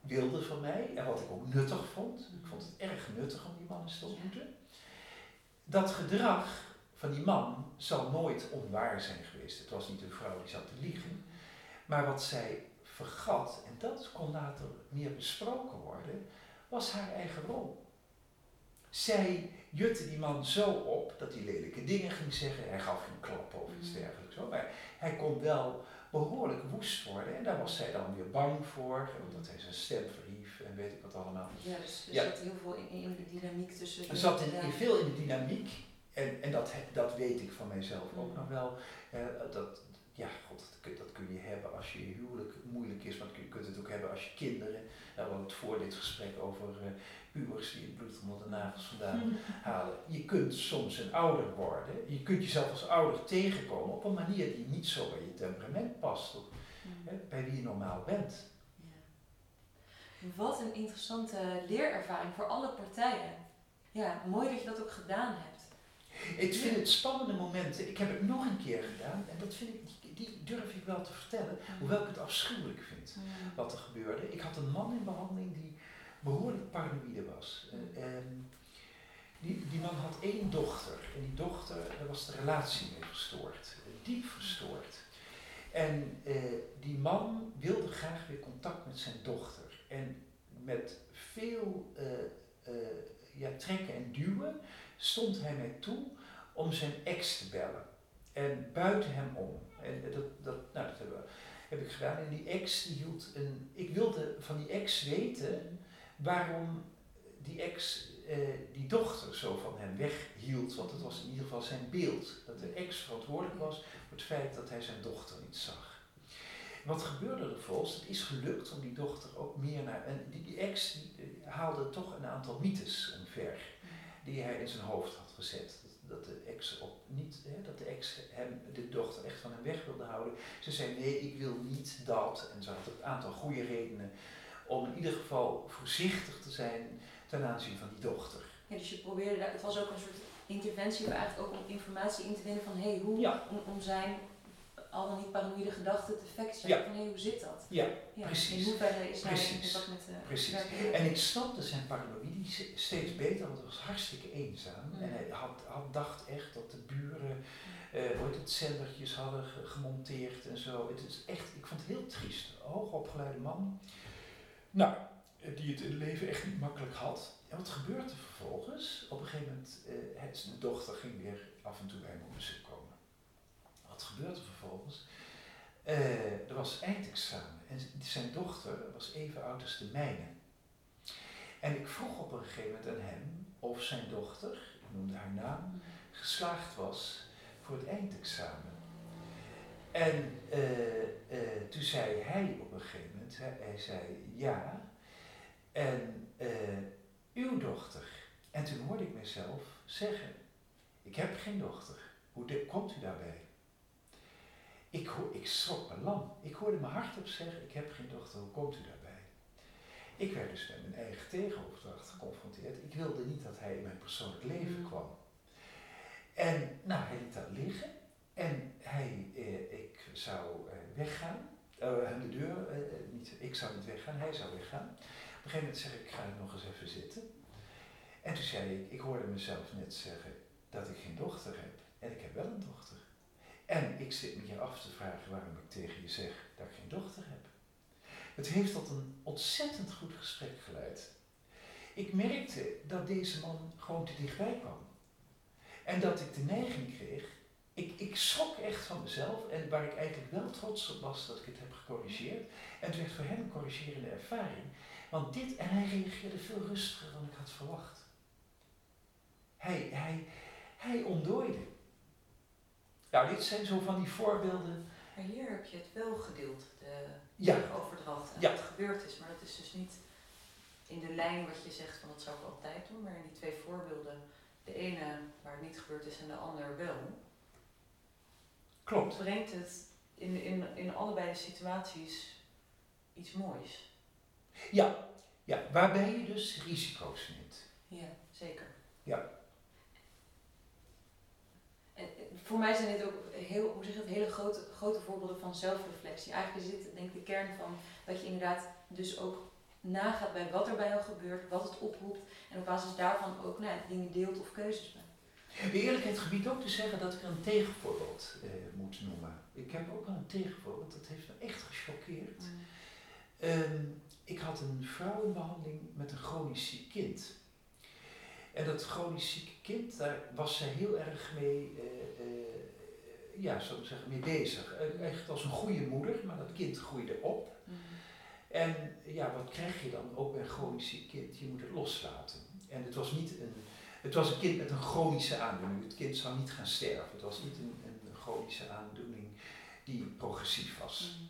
Speaker 3: wilde van mij en wat ik ook nuttig vond. Ik vond het erg nuttig om die man eens te ontmoeten. Dat gedrag van die man zal nooit onwaar zijn geweest. Het was niet een vrouw die zat te liegen. Maar wat zij vergat, en dat kon later meer besproken worden, was haar eigen rol. Zij jutte die man zo op dat hij lelijke dingen ging zeggen. Hij gaf geen klap of iets mm. dergelijks. Maar hij kon wel behoorlijk woest worden. En daar was zij dan weer bang voor, omdat hij zijn stem verhief en weet ik wat allemaal.
Speaker 2: Ja, dus er zat heel veel in, in de dynamiek tussen.
Speaker 3: Er zat in, veel in de dynamiek. En, en dat, dat weet ik van mijzelf ook mm. nog wel. Uh, dat, ja, god, dat, dat, kun je hebben als je huwelijk moeilijk is, maar je kunt het ook hebben als je kinderen. Nou, we hadden het voor dit gesprek over uh, pubers die het bloed onder de nagels vandaan halen. Je kunt soms een ouder worden, je kunt jezelf als ouder tegenkomen op een manier die niet zo bij je temperament past, of, hè, bij wie je normaal bent. Ja.
Speaker 2: Wat een interessante leerervaring voor alle partijen. Ja, mooi dat je dat ook gedaan hebt.
Speaker 3: Ik vind het spannende momenten, ik heb het nog een keer gedaan en dat vind ik, die, die durf ik wel te vertellen, hoewel ik het afschuwelijk vind wat er gebeurde. Ik had een man in behandeling die behoorlijk paranoïde was. Uh, die, die man had één dochter en die dochter, daar was de relatie mee verstoord, diep verstoord. En uh, die man wilde graag weer contact met zijn dochter. En met veel ja, trekken en duwen stond hij mij toe om zijn ex te bellen. En buiten hem om. En dat, dat, nou, dat hebben heb ik gedaan. En die ex die hield een. Ik wilde van die ex weten waarom die ex eh, die dochter zo van hem weghield. Want het was in ieder geval zijn beeld. Dat de ex verantwoordelijk was voor het feit dat hij zijn dochter niet zag. Wat gebeurde er volgens? Het is gelukt om die dochter ook meer naar. En die, die ex die, haalde toch een aantal mythes omver die hij in zijn hoofd had gezet. Dat, de ex op niet, hè, dat de ex hem, de dochter echt van hem weg wilde houden. Ze zei nee, ik wil niet dat. En ze had een aantal goede redenen om in ieder geval voorzichtig te zijn ten aanzien van die dochter.
Speaker 2: Ja, dus je probeerde, het was ook een soort interventie, maar eigenlijk ook om informatie in te winnen van hé, hey, hoe om, om zijn al dan niet paranoïde gedachten te factchecken ja. van hé, hoe zit dat?
Speaker 3: Ja, ja. precies.
Speaker 2: In hoeverre is hij in contact met uh,
Speaker 3: Precies. En ik snapte zijn paranoïde steeds beter, want hij was hartstikke eenzaam. Mm. En hij had, had, dacht echt dat de buren uh, ooit het zendertjes hadden gemonteerd en zo. Het is echt, ik vond het heel triest. Hoogopgeleide man. Nou, eh, die het in het leven echt niet makkelijk had. En wat gebeurde vervolgens? Op een gegeven moment, uh, zijn dochter ging weer af en toe bij hem op bezoek komen. Wat gebeurde vervolgens? Uh, er was eindexamen en zijn dochter was even oud als de mijne. En ik vroeg op een gegeven moment aan hem of zijn dochter, ik noemde haar naam, geslaagd was voor het eindexamen. En uh, uh, toen zei hij op een gegeven moment, hij, hij zei ja, en uw dochter. En toen hoorde ik mezelf zeggen, ik heb geen dochter. Hoe komt u daarbij? Ik, ik schrok me lam. Ik hoorde me hardop zeggen, ik heb geen dochter, hoe komt u daarbij? Ik werd dus met mijn eigen tegenoverdracht geconfronteerd. Ik wilde niet dat hij in mijn persoonlijk leven mm. kwam. En nou, hij liet dat liggen. En hij, eh, ik zou eh, weggaan. Uh, de deur, eh, niet, ik zou niet weggaan, hij zou weggaan. Op een gegeven moment zeg ik, ik ga nog eens even zitten. En toen zei ik, ik hoorde mezelf net zeggen dat ik geen dochter heb. En ik heb wel een dochter. En ik zit me hier af te vragen waarom ik tegen je zeg dat ik geen dochter heb. Het heeft tot een ontzettend goed gesprek geleid. Ik merkte dat deze man gewoon te dichtbij kwam. En dat ik de neiging kreeg, ik, ik schrok echt van mezelf en waar ik eigenlijk wel trots op was dat ik het heb gecorrigeerd. En het werd voor hem een corrigerende ervaring. Want dit, en hij reageerde veel rustiger dan ik had verwacht. Hij, hij, hij ontdooide. Nou, dit zijn zo van die voorbeelden.
Speaker 1: Maar hier heb je het wel gedeeld, de
Speaker 3: ja.
Speaker 1: overdracht en
Speaker 3: ja.
Speaker 1: wat gebeurd is. Maar dat is dus niet in de lijn wat je zegt van dat zou ik altijd doen. Maar in die twee voorbeelden, de ene waar het niet gebeurd is en de ander wel.
Speaker 3: Klopt.
Speaker 1: Brengt het in, in, in allebei de situaties iets moois.
Speaker 3: Ja, ja, waarbij je dus risico's neemt.
Speaker 1: Ja, zeker.
Speaker 3: Ja.
Speaker 2: En voor mij zijn dit ook heel, hoe zeg het, hele grote, grote voorbeelden van zelfreflectie. Eigenlijk is dit denk ik de kern van dat je inderdaad dus ook nagaat bij wat er bij jou gebeurt, wat het oproept en op basis daarvan ook nou, dingen deelt of keuzes maakt.
Speaker 3: De eerlijkheid gebied ook te zeggen dat ik een tegenvoorbeeld eh, moet noemen. Ik heb ook een tegenvoorbeeld, dat heeft me echt gechoqueerd. Mm. Ehm, ik had een vrouw in behandeling met een chronisch ziek kind. En dat chronisch zieke kind, daar was zij heel erg mee, uh, uh, ja, zo te zeggen, mee bezig. echt als een goede moeder, maar dat kind groeide op. Mm. En ja, wat krijg je dan ook bij een chronisch kind? Je moet het loslaten. En het was niet een, het was een kind met een chronische aandoening. Het kind zou niet gaan sterven. Het was niet een, een chronische aandoening die progressief was. Mm.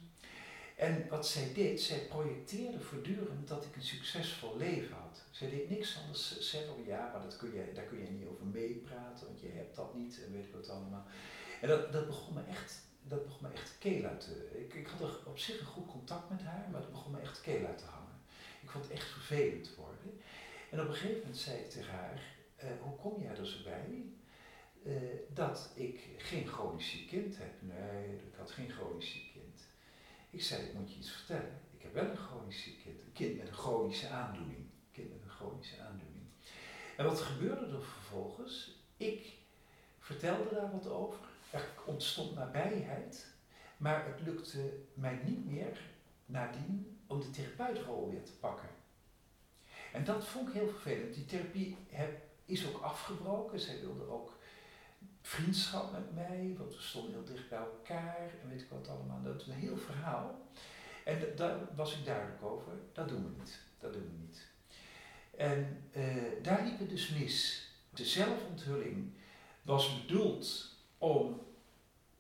Speaker 3: En wat zij deed, zij projecteerde voortdurend dat ik een succesvol leven had. Zij deed niks anders zeggen, oh ja, maar dat kun je, daar kun je niet over meepraten, want je hebt dat niet en weet ik wat allemaal. En dat, dat begon me echt, dat begon me echt keel uit te... Ik, ik had er op zich een goed contact met haar, maar dat begon me echt keel uit te hangen. Ik vond het echt vervelend worden. En op een gegeven moment zei ik tegen haar, eh, hoe kom jij er zo bij uh, dat ik geen chronisch ziek kind heb? Nee, ik had geen chronisch ziek kind. Ik zei, ik moet je iets vertellen. Ik heb wel een chronisch ziek kind. Een kind met een chronische aandoening. Een kind met een chronische aandoening. En wat gebeurde er vervolgens? Ik vertelde daar wat over. Er ontstond nabijheid. Maar het lukte mij niet meer nadien om de therapeutrol weer te pakken. En dat vond ik heel vervelend. Die therapie heb, is ook afgebroken. Zij wilde ook vriendschap met mij, want we stonden heel dicht bij elkaar en weet ik wat allemaal. Dat is een heel verhaal. En daar was ik duidelijk over. Dat doen we niet. Dat doen we niet. En uh, daar liep het dus mis. De zelfonthulling was bedoeld om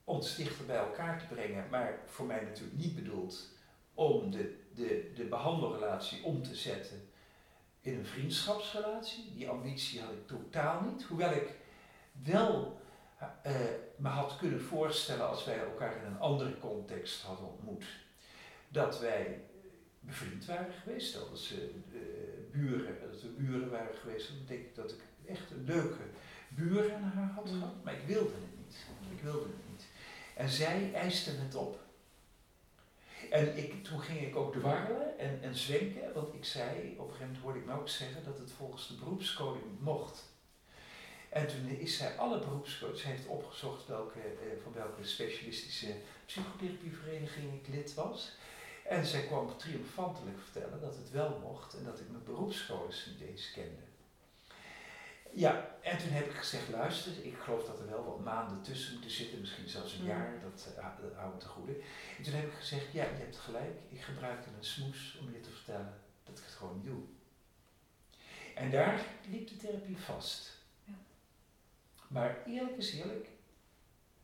Speaker 3: ons dichter bij elkaar te brengen, maar voor mij natuurlijk niet bedoeld om de, de, de behandelrelatie om te zetten in een vriendschapsrelatie. Die ambitie had ik totaal niet. Hoewel ik wel uh, me had kunnen voorstellen als wij elkaar in een andere context hadden ontmoet. Dat wij bevriend waren geweest. Stel dat ze uh, buren, dat we buren waren geweest. Dan denk ik dat ik echt een leuke buren naar haar had gehad. Maar ik wilde het niet. Ik wilde het niet. En zij eiste het op. En ik, toen ging ik ook dwarrelen en, en zwenken, want ik zei, op een gegeven moment hoorde ik me ook zeggen dat het volgens de beroepscode mocht. En toen is zij alle beroepscodes, ze heeft opgezocht welke, eh, van welke specialistische psychotherapievereniging ik lid was. En zij kwam triomfantelijk vertellen dat het wel mocht en dat ik mijn beroepscodes niet eens kende. Ja, en toen heb ik gezegd, luister, ik geloof dat er wel wat maanden tussen moeten zitten, misschien zelfs een mm. jaar, dat, uh, dat hou ik te goede. En toen heb ik gezegd, ja, je hebt gelijk, ik gebruikte een smoes om je te vertellen dat ik het gewoon niet doe. En daar liep de therapie vast. Ja. Maar eerlijk is eerlijk,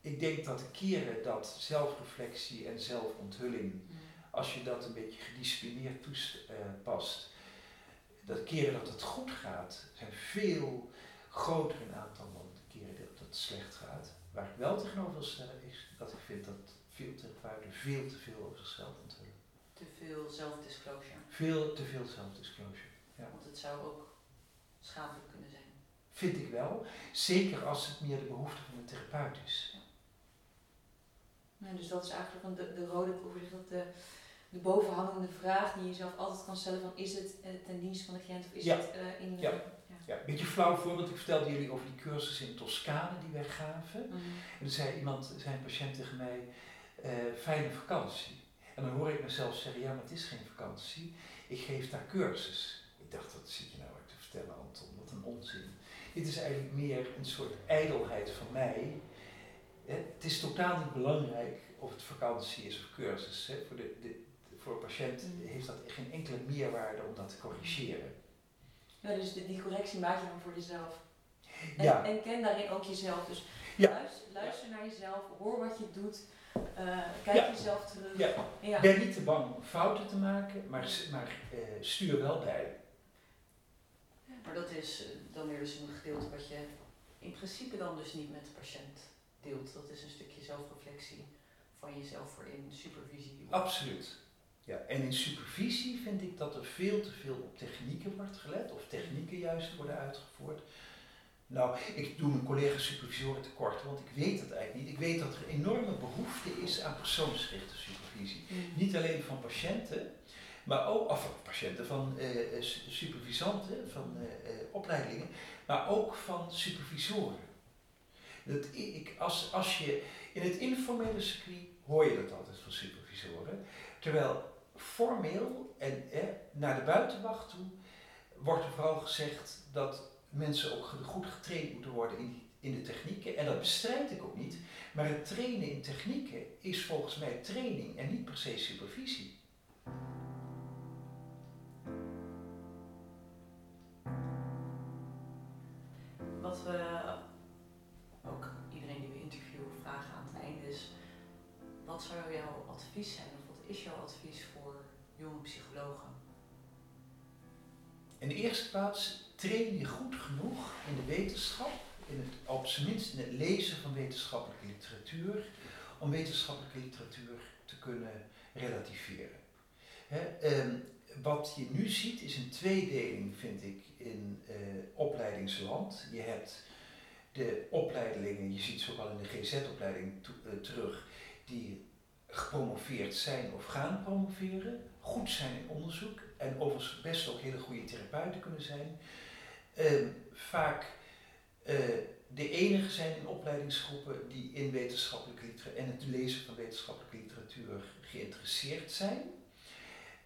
Speaker 3: ik denk dat de keren dat zelfreflectie en zelfonthulling, mm. als je dat een beetje gedisciplineerd toepast, dat keren dat het goed gaat, zijn veel groter in aantal dan de keren dat het slecht gaat. Waar ik wel tegenover wil stellen is dat ik vind dat veel therapeuten veel te veel over zichzelf onthullen.
Speaker 1: Te veel zelfdisclosure.
Speaker 3: Veel te veel zelfdisclosure. Ja.
Speaker 1: Want het zou ook schadelijk kunnen zijn.
Speaker 3: Vind ik wel. Zeker als het meer de behoefte van de therapeut is.
Speaker 2: Ja. dus dat is eigenlijk de, de rode, hoe dat de de bovenhangende vraag die je jezelf altijd kan stellen van is het uh, ten dienste van de cliënt of is het uh, in...
Speaker 3: ja. ja. ja, een beetje flauw voorbeeld. Ik vertelde jullie over die cursus in Toscane die wij gaven. Mhm. En er zei iemand, zei een patiënt tegen mij, uh, fijne vakantie. En dan hoor ik mezelf zeggen, ja maar het is geen vakantie, ik geef daar cursus. Ik dacht, wat zit je nou te vertellen Anton, wat een onzin. Dit is eigenlijk meer een soort ijdelheid van mij. Het is totaal niet belangrijk of het vakantie is of cursus. Voor de, de, voor een patiënt mm. heeft dat geen enkele meerwaarde om dat te corrigeren.
Speaker 2: Ja, dus die correctie maak je dan voor jezelf. En, ja. en ken daarin ook jezelf. Dus luister, luister naar jezelf, hoor wat je doet, uh, kijk jezelf terug.
Speaker 3: Ja. Ben niet te bang om fouten te maken, maar, maar uh, stuur wel bij.
Speaker 1: Maar dat is uh, dan weer dus een gedeelte wat je in principe dan dus niet met de patiënt deelt. Dat is een stukje zelfreflectie van jezelf voor in supervisie.
Speaker 3: Absoluut. Ja, en in supervisie vind ik dat er veel te veel op technieken wordt gelet, of technieken juist worden uitgevoerd. Nou, ik doe mijn collega's supervisoren tekort, want ik weet het eigenlijk niet. Ik weet dat er enorme behoefte is aan persoonsgerichte supervisie. Mm. Niet alleen van patiënten, maar ook of van patiënten, van uh, supervisanten, van uh, opleidingen, maar ook van supervisoren. Dat ik, als, als je in het informele circuit hoor je dat altijd van supervisoren, terwijl formeel en naar de buitenwacht toe wordt er vooral gezegd dat mensen ook goed getraind moeten worden in, in de technieken. En dat bestrijd ik ook niet. Maar het trainen in technieken is volgens mij training en niet per se supervisie.
Speaker 1: Wat we ook iedereen die we interviewen vragen aan het einde is: wat zou jouw advies zijn is jouw advies jonge psychologen?
Speaker 3: In de eerste plaats train je goed genoeg in de wetenschap, in het, op zijn minst in het lezen van wetenschappelijke literatuur, om wetenschappelijke literatuur te kunnen relativeren. Ehm, wat je nu ziet is een tweedeling, vind ik, in uh, opleidingsland. Je hebt de opleidingen, je ziet ze ook al in de GZ-opleiding terug, die gepromoveerd zijn of gaan promoveren, goed zijn in onderzoek en overigens best ook hele goede therapeuten kunnen zijn. Ehm, vaak uh, de enige zijn in opleidingsgroepen die in wetenschappelijke literatuur en het lezen van wetenschappelijke literatuur geïnteresseerd zijn.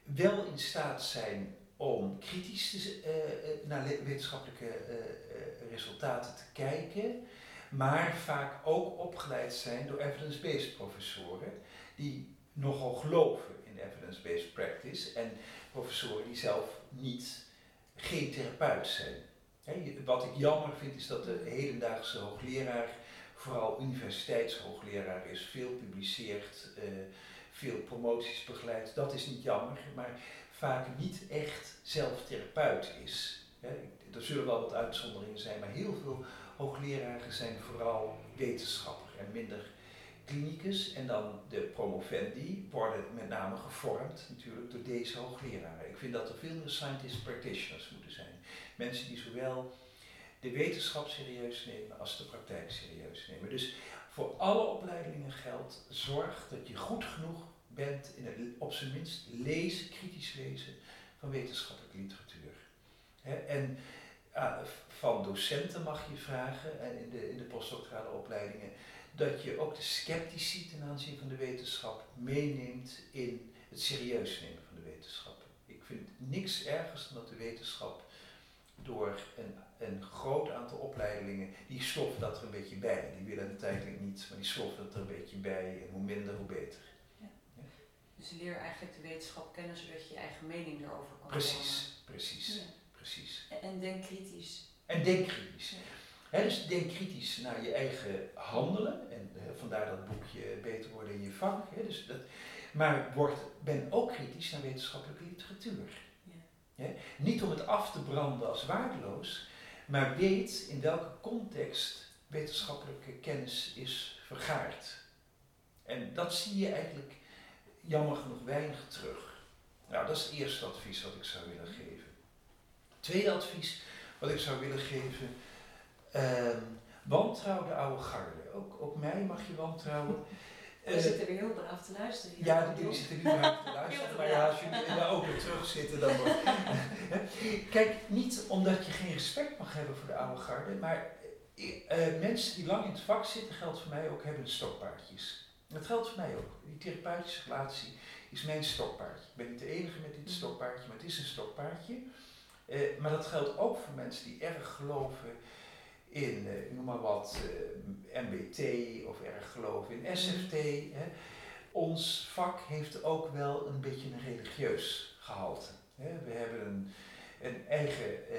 Speaker 3: Wel in staat zijn om kritisch te, uh, naar wetenschappelijke resultaten te kijken, maar vaak ook opgeleid zijn door evidence-based professoren die nogal geloven in evidence-based practice en professoren die zelf niet geen therapeut zijn. wat ik jammer vind is dat de hedendaagse hoogleraar, vooral universiteitshoogleraar is, veel publiceert, uh, veel promoties begeleidt. Dat is niet jammer, maar vaak niet echt zelf therapeut is. er zullen wel wat uitzonderingen zijn, maar heel veel hoogleraren zijn vooral wetenschapper en minder klinicus en dan de promovendi worden met name gevormd natuurlijk door deze hoogleraren. Ik vind dat er veel meer scientist practitioners moeten zijn. Mensen die zowel de wetenschap serieus nemen als de praktijk serieus nemen. Dus voor alle opleidingen geldt, zorg dat je goed genoeg bent in het op zijn minst lezen, kritisch lezen van wetenschappelijke literatuur. en ah, van docenten mag je vragen en in de, in de postdoctorale opleidingen dat je ook de sceptici ten aanzien van de wetenschap meeneemt in het serieus nemen van de wetenschap. Ik vind niks ergers dan dat de wetenschap door een, een groot aantal opleidingen, die sloffen dat er een beetje bij. Die willen het eigenlijk niet, maar die sloffen het er een beetje bij en hoe minder, hoe beter. Ja.
Speaker 2: Ja. Dus leer eigenlijk de wetenschap kennen zodat je je eigen mening erover kan
Speaker 3: Precies, precies, precies.
Speaker 2: En, en denk kritisch.
Speaker 3: En denk kritisch dus denk kritisch naar je eigen handelen. En vandaar dat boekje Beter worden in je vak. dus dat, maar word, ben ook kritisch naar wetenschappelijke literatuur. Ja. niet om het af te branden als waardeloos, maar weet in welke context wetenschappelijke kennis is vergaard. En dat zie je eigenlijk jammer genoeg weinig terug. Nou, dat is het eerste advies wat ik zou willen geven. Tweede advies wat ik zou willen geven Um, wantrouw de oude garde. Ook, ook mij mag je wantrouwen.
Speaker 2: We uh, zitten weer heel braaf te luisteren. Hier
Speaker 3: ja, die, zitten nu braaf te luisteren. maar ja, als jullie in de auto terug zitten, dan wordt Kijk, niet omdat je geen respect mag hebben voor de oude garde, maar uh, mensen die lang in het vak zitten, geldt voor mij ook, hebben stokpaardjes. Dat geldt voor mij ook. Die therapeutische relatie is mijn stokpaardje. Ik ben niet de enige met dit mm. stokpaardje, maar het is een stokpaardje. Uh, maar dat geldt ook voor mensen die erg geloven in, uh, noem maar wat, uh, eh, MBT of erg geloof in mhm. SFT. Hè. Ons vak heeft ook wel een beetje een religieus gehalte. Hè. We hebben een, een eigen, uh,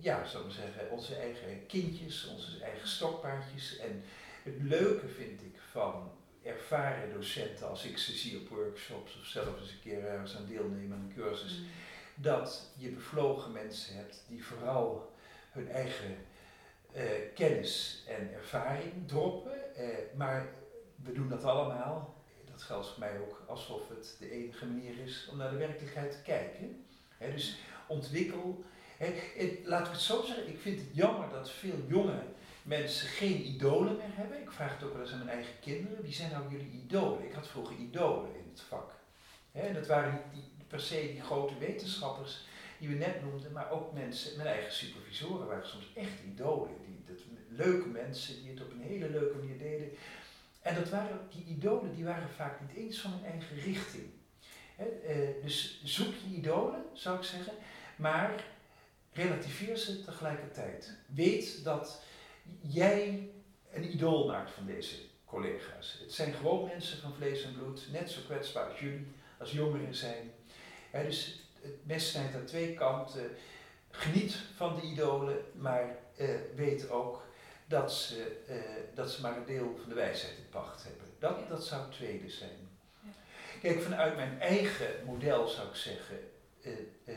Speaker 3: ja, zou ik zeggen, onze eigen kindjes, onze eigen stokpaardjes. En het leuke vind ik van ervaren docenten, als ik ze zie op workshops of zelf eens een keer ergens aan deelnemen aan een cursus, mhm. dat je bevlogen mensen hebt die vooral hun eigen kennis en ervaring droppen. Uh, maar we doen dat allemaal. Dat geldt voor mij ook alsof het de enige manier is om naar de werkelijkheid te kijken. dus ontwikkel. laat ik het zo zeggen, ik vind het jammer dat veel jonge mensen geen idolen meer hebben. Ik vraag het ook wel eens aan mijn eigen kinderen. Wie zijn nou jullie idolen? Ik had vroeger idolen in het vak. dat waren niet per se die grote wetenschappers die we net noemden, maar ook mensen, mijn eigen supervisoren waren soms echt idolen. Die, dat, leuke mensen die het op een hele leuke manier deden. En dat waren, die idolen die waren vaak niet eens van hun eigen richting. Eh, dus zoek je idolen, zou ik zeggen, maar relativeer ze tegelijkertijd. Weet dat jij een idool maakt van deze collega's. Het zijn gewoon mensen van vlees en bloed, net zo kwetsbaar als jullie, als jongeren zijn. dus het mes snijdt aan twee kanten. Geniet van de idolen, maar uh, weet ook dat ze, uh, dat ze maar een deel van de wijsheid in pacht hebben. Dat, dat zou het tweede zijn. Ja. Kijk, vanuit mijn eigen model zou ik zeggen, uh,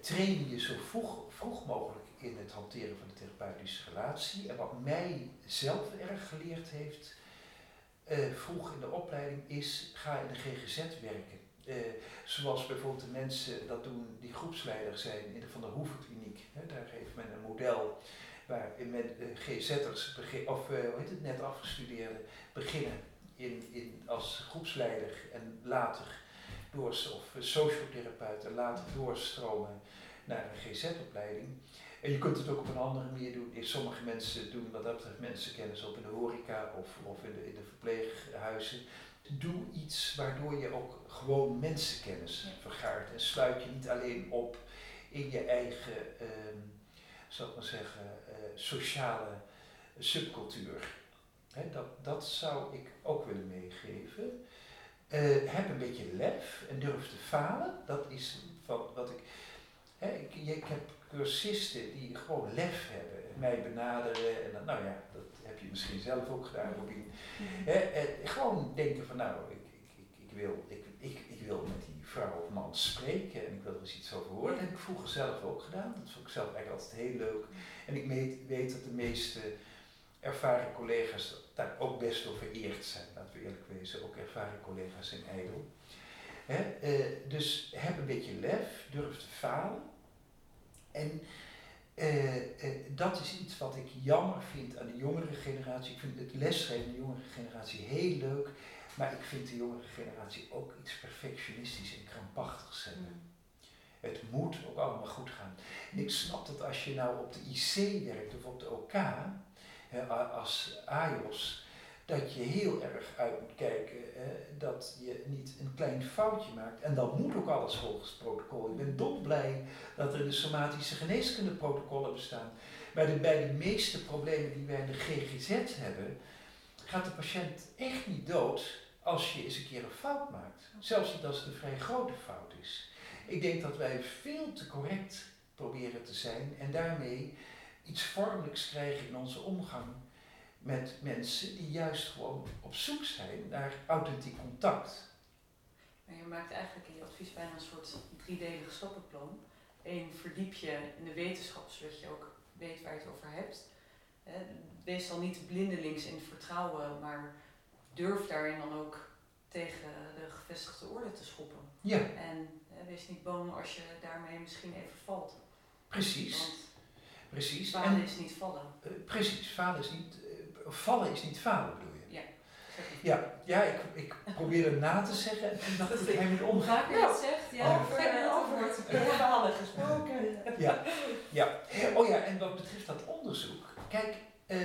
Speaker 3: train je zo vroeg, vroeg mogelijk in het hanteren van de therapeutische relatie. En wat mij zelf erg geleerd heeft, vroeg in de opleiding, is ga in de GGZ werken zoals bijvoorbeeld de mensen dat doen die groepsleider zijn in de Van der Hoeven Kliniek. daar heeft men een model waar met GZ'ers, of hoe heet het, net afgestudeerden, beginnen in, in, als groepsleider en later door, of sociotherapeut en later doorstromen naar een GZ-opleiding. En je kunt het ook op een andere manier doen. Sommige mensen doen wat dat betreft mensenkennis op in de horeca of, of in, de, in de verpleeghuizen. Doe iets waardoor je ook gewoon mensenkennis vergaart. En sluit je niet alleen op in je eigen, uh, zal ik maar zeggen, uh, sociale subcultuur. dat, dat zou ik ook willen meegeven. Uh, heb een beetje lef en durf te falen. Dat is van wat ik. Hè, ik, ik heb cursisten die gewoon lef hebben, mij benaderen en dan, nou ja, dat heb je misschien zelf ook gedaan, Robin. Mhm. gewoon denken van, nou, ik, ik, ik, ik wil, ik, ik, ik wil met die vrouw of man spreken en ik wil er eens iets over horen. Dat heb ik vroeger zelf ook gedaan, dat vond ik zelf eigenlijk altijd heel leuk. En ik weet, weet dat de meeste ervaren collega's daar ook best wel vereerd zijn, laten we eerlijk wezen, ook ervaren collega's zijn ijdel. Eh, dus heb een beetje lef, durf te falen. En uh, dat is iets wat ik jammer vind aan de jongere generatie. Ik vind het lesgeven aan de jongere generatie heel leuk. Maar ik vind de jongere generatie ook iets perfectionistisch en krampachtigs hebben. Mm. Het moet ook allemaal goed gaan. En ik snap dat als je nou op de IC werkt of op de OK, hè, als AJOS, dat je heel erg uit moet kijken dat je niet een klein foutje maakt. En dan moet ook alles volgens het protocol. Ik ben dolblij dat er de somatische geneeskunde protocollen bestaan. Maar bij de meeste problemen die wij in de GGZ hebben, gaat de patiënt echt niet dood als je eens een keer een fout maakt. Zelfs niet als het een vrij grote fout is. Ik denk dat wij veel te correct proberen te zijn en daarmee iets vormelijks krijgen in onze omgang met mensen die juist gewoon op zoek zijn naar authentiek contact.
Speaker 1: je maakt eigenlijk in je advies bijna een soort driedelig stappenplan. Eén, verdiep je in de wetenschap zodat je ook weet waar je het over hebt. Wees dan niet blindelings in vertrouwen, maar durf daarin dan ook tegen de gevestigde orde te schoppen.
Speaker 3: Ja.
Speaker 1: En wees niet bang als je daarmee misschien even valt.
Speaker 3: Precies. Want Precies.
Speaker 1: Falen is niet vallen.
Speaker 3: Uh, precies, falen is niet vallen is niet falen, bedoel je?
Speaker 1: Ja.
Speaker 3: Ja, ja ik, ik probeer het na te zeggen en toen dacht ik, hij moet omgaan.
Speaker 2: Ja, het zegt, ja. Oh,
Speaker 1: voor een antwoord. Falen gesproken.
Speaker 3: Ja, ja. Oh ja, en wat betreft dat onderzoek, kijk, uh,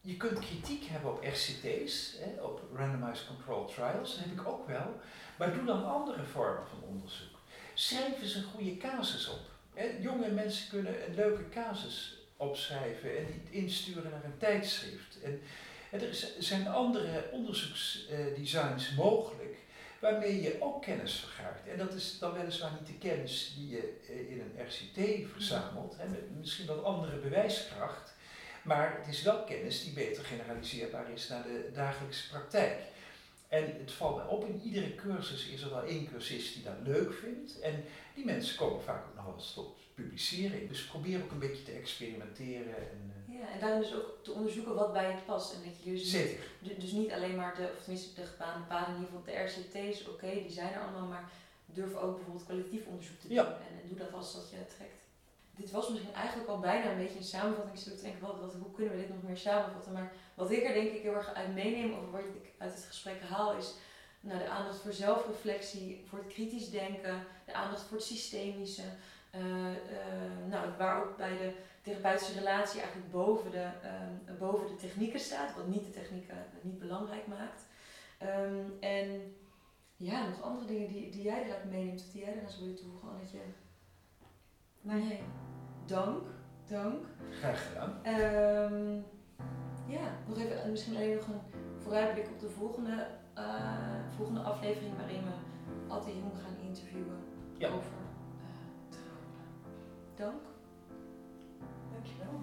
Speaker 3: je kunt kritiek hebben op RCT's, hè, op Randomized Controlled Trials, dat heb ik ook wel, maar doe dan andere vormen van onderzoek. Schrijf eens een goede casus op. Hè. Jonge mensen kunnen een leuke casus opschrijven en die insturen naar een tijdschrift. En, er zijn andere onderzoeksdesigns mogelijk waarmee je ook kennis vergaart. En dat is dan weliswaar niet de kennis die je eh, in een RCT verzamelt, hè, met misschien wat andere bewijskracht, maar het is wel kennis die beter generaliseerbaar is naar de dagelijkse praktijk. En het valt mij op, in iedere cursus is er wel één cursist die dat leuk vindt. En die mensen komen vaak ook nog wel eens tot publiceren. Dus probeer ook een beetje te experimenteren. En,
Speaker 2: uh, ja, en daarin dus ook te onderzoeken wat bij je past. En dat je dus,
Speaker 3: Zeker.
Speaker 2: Niet, dus niet alleen maar de, of tenminste de gebaande paden, in ieder geval de RCT's, oké, die zijn er allemaal, maar durf ook bijvoorbeeld collectief onderzoek te doen.
Speaker 3: Ja.
Speaker 2: En, en, doe dat als dat je trekt. Dit was misschien eigenlijk al bijna een beetje een samenvatting. Ik denk, wat, wat, hoe kunnen we dit nog meer samenvatten? Maar wat ik er denk ik heel erg uit meeneem, of wat ik uit het gesprek haal, is nou, de aandacht voor zelfreflectie, voor het kritisch denken, de aandacht voor het systemische. Eh, eh, nou, waar ook bij de therapeutische relatie eigenlijk boven de, ehm, boven de technieken staat, wat niet de technieken niet belangrijk maakt. Ehm, en ja, nog andere dingen die, die jij eruit meeneemt, of die jij eraan zou willen toevoegen, Annetje? Nee. Dank. Dank.
Speaker 3: Graag gedaan.
Speaker 2: Um, ja, nog even, eh, misschien alleen nog een vooruitblik op de volgende, eh, volgende aflevering waarin we Atte Jong gaan interviewen
Speaker 3: ja.
Speaker 2: over uh, Dank. Dankjewel.